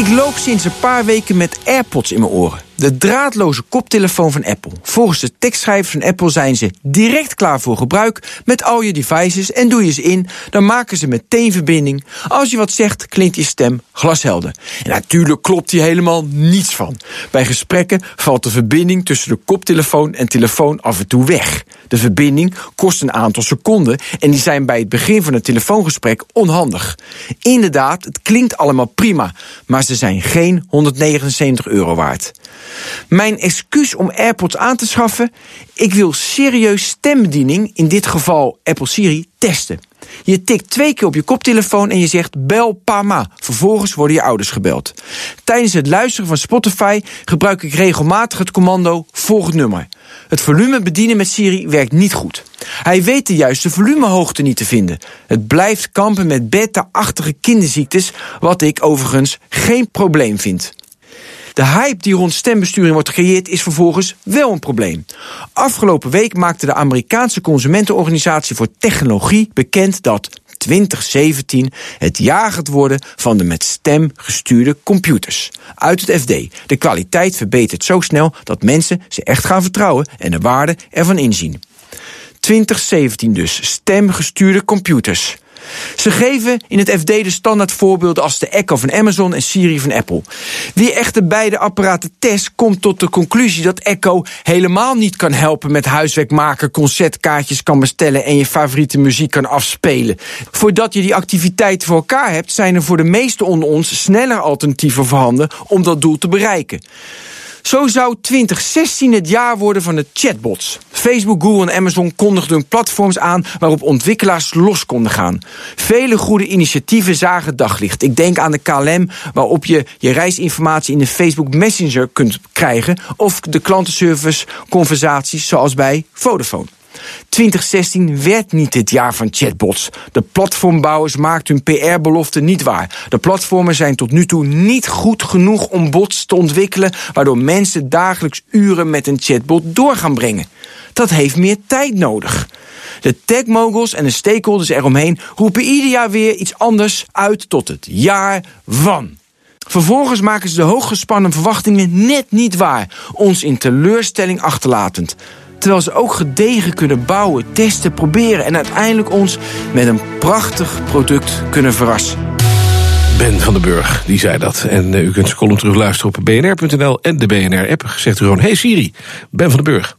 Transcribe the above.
Ik loop sinds een paar weken met AirPods in mijn oren. De draadloze koptelefoon van Apple. Volgens de tekstschrijvers van Apple zijn ze direct klaar voor gebruik met al je devices en doe je ze in, dan maken ze meteen verbinding. Als je wat zegt, klinkt je stem glashelder. En natuurlijk klopt hier helemaal niets van. Bij gesprekken valt de verbinding tussen de koptelefoon en telefoon af en toe weg. De verbinding kost een aantal seconden en die zijn bij het begin van een telefoongesprek onhandig. Inderdaad, het klinkt allemaal prima, maar ze zijn geen 179 euro waard. Mijn excuus om AirPods aan te schaffen? Ik wil serieus stembediening, in dit geval Apple Siri, testen. Je tikt twee keer op je koptelefoon en je zegt bel Pama. Vervolgens worden je ouders gebeld. Tijdens het luisteren van Spotify gebruik ik regelmatig het commando volgend nummer. Het volume bedienen met Siri werkt niet goed. Hij weet de juiste volumehoogte niet te vinden. Het blijft kampen met beta-achtige kinderziektes, wat ik overigens geen probleem vind. De hype die rond stembesturing wordt gecreëerd is vervolgens wel een probleem. Afgelopen week maakte de Amerikaanse Consumentenorganisatie voor Technologie bekend dat 2017 het jaar gaat worden van de met stem gestuurde computers. Uit het FD. De kwaliteit verbetert zo snel dat mensen ze echt gaan vertrouwen en de waarde ervan inzien. 2017 dus, stemgestuurde computers. Ze geven in het FD de standaard voorbeelden als de Echo van Amazon en Siri van Apple. Wie echter beide apparaten test, komt tot de conclusie dat Echo helemaal niet kan helpen met huiswerk maken, concertkaartjes kan bestellen en je favoriete muziek kan afspelen. Voordat je die activiteiten voor elkaar hebt, zijn er voor de meesten onder ons sneller alternatieven voorhanden om dat doel te bereiken. Zo zou 2016 het jaar worden van de chatbots. Facebook, Google en Amazon kondigden platforms aan waarop ontwikkelaars los konden gaan. Vele goede initiatieven zagen daglicht. Ik denk aan de KLM, waarop je je reisinformatie in de Facebook Messenger kunt krijgen, of de klantenservice conversaties zoals bij Vodafone. 2016 werd niet het jaar van chatbots. De platformbouwers maakten hun PR-belofte niet waar. De platformen zijn tot nu toe niet goed genoeg om bots te ontwikkelen, waardoor mensen dagelijks uren met een chatbot door gaan brengen. Dat heeft meer tijd nodig. De techmoguls en de stakeholders eromheen roepen ieder jaar weer iets anders uit tot het jaar van. Vervolgens maken ze de hooggespannen verwachtingen net niet waar, ons in teleurstelling achterlatend. Terwijl ze ook gedegen kunnen bouwen, testen, proberen en uiteindelijk ons met een prachtig product kunnen verrassen. Ben van den Burg, die zei dat. En uh, u kunt zijn column terugluisteren op bnr.nl en de BNR-app. Zegt u gewoon, hey Siri, Ben van den Burg.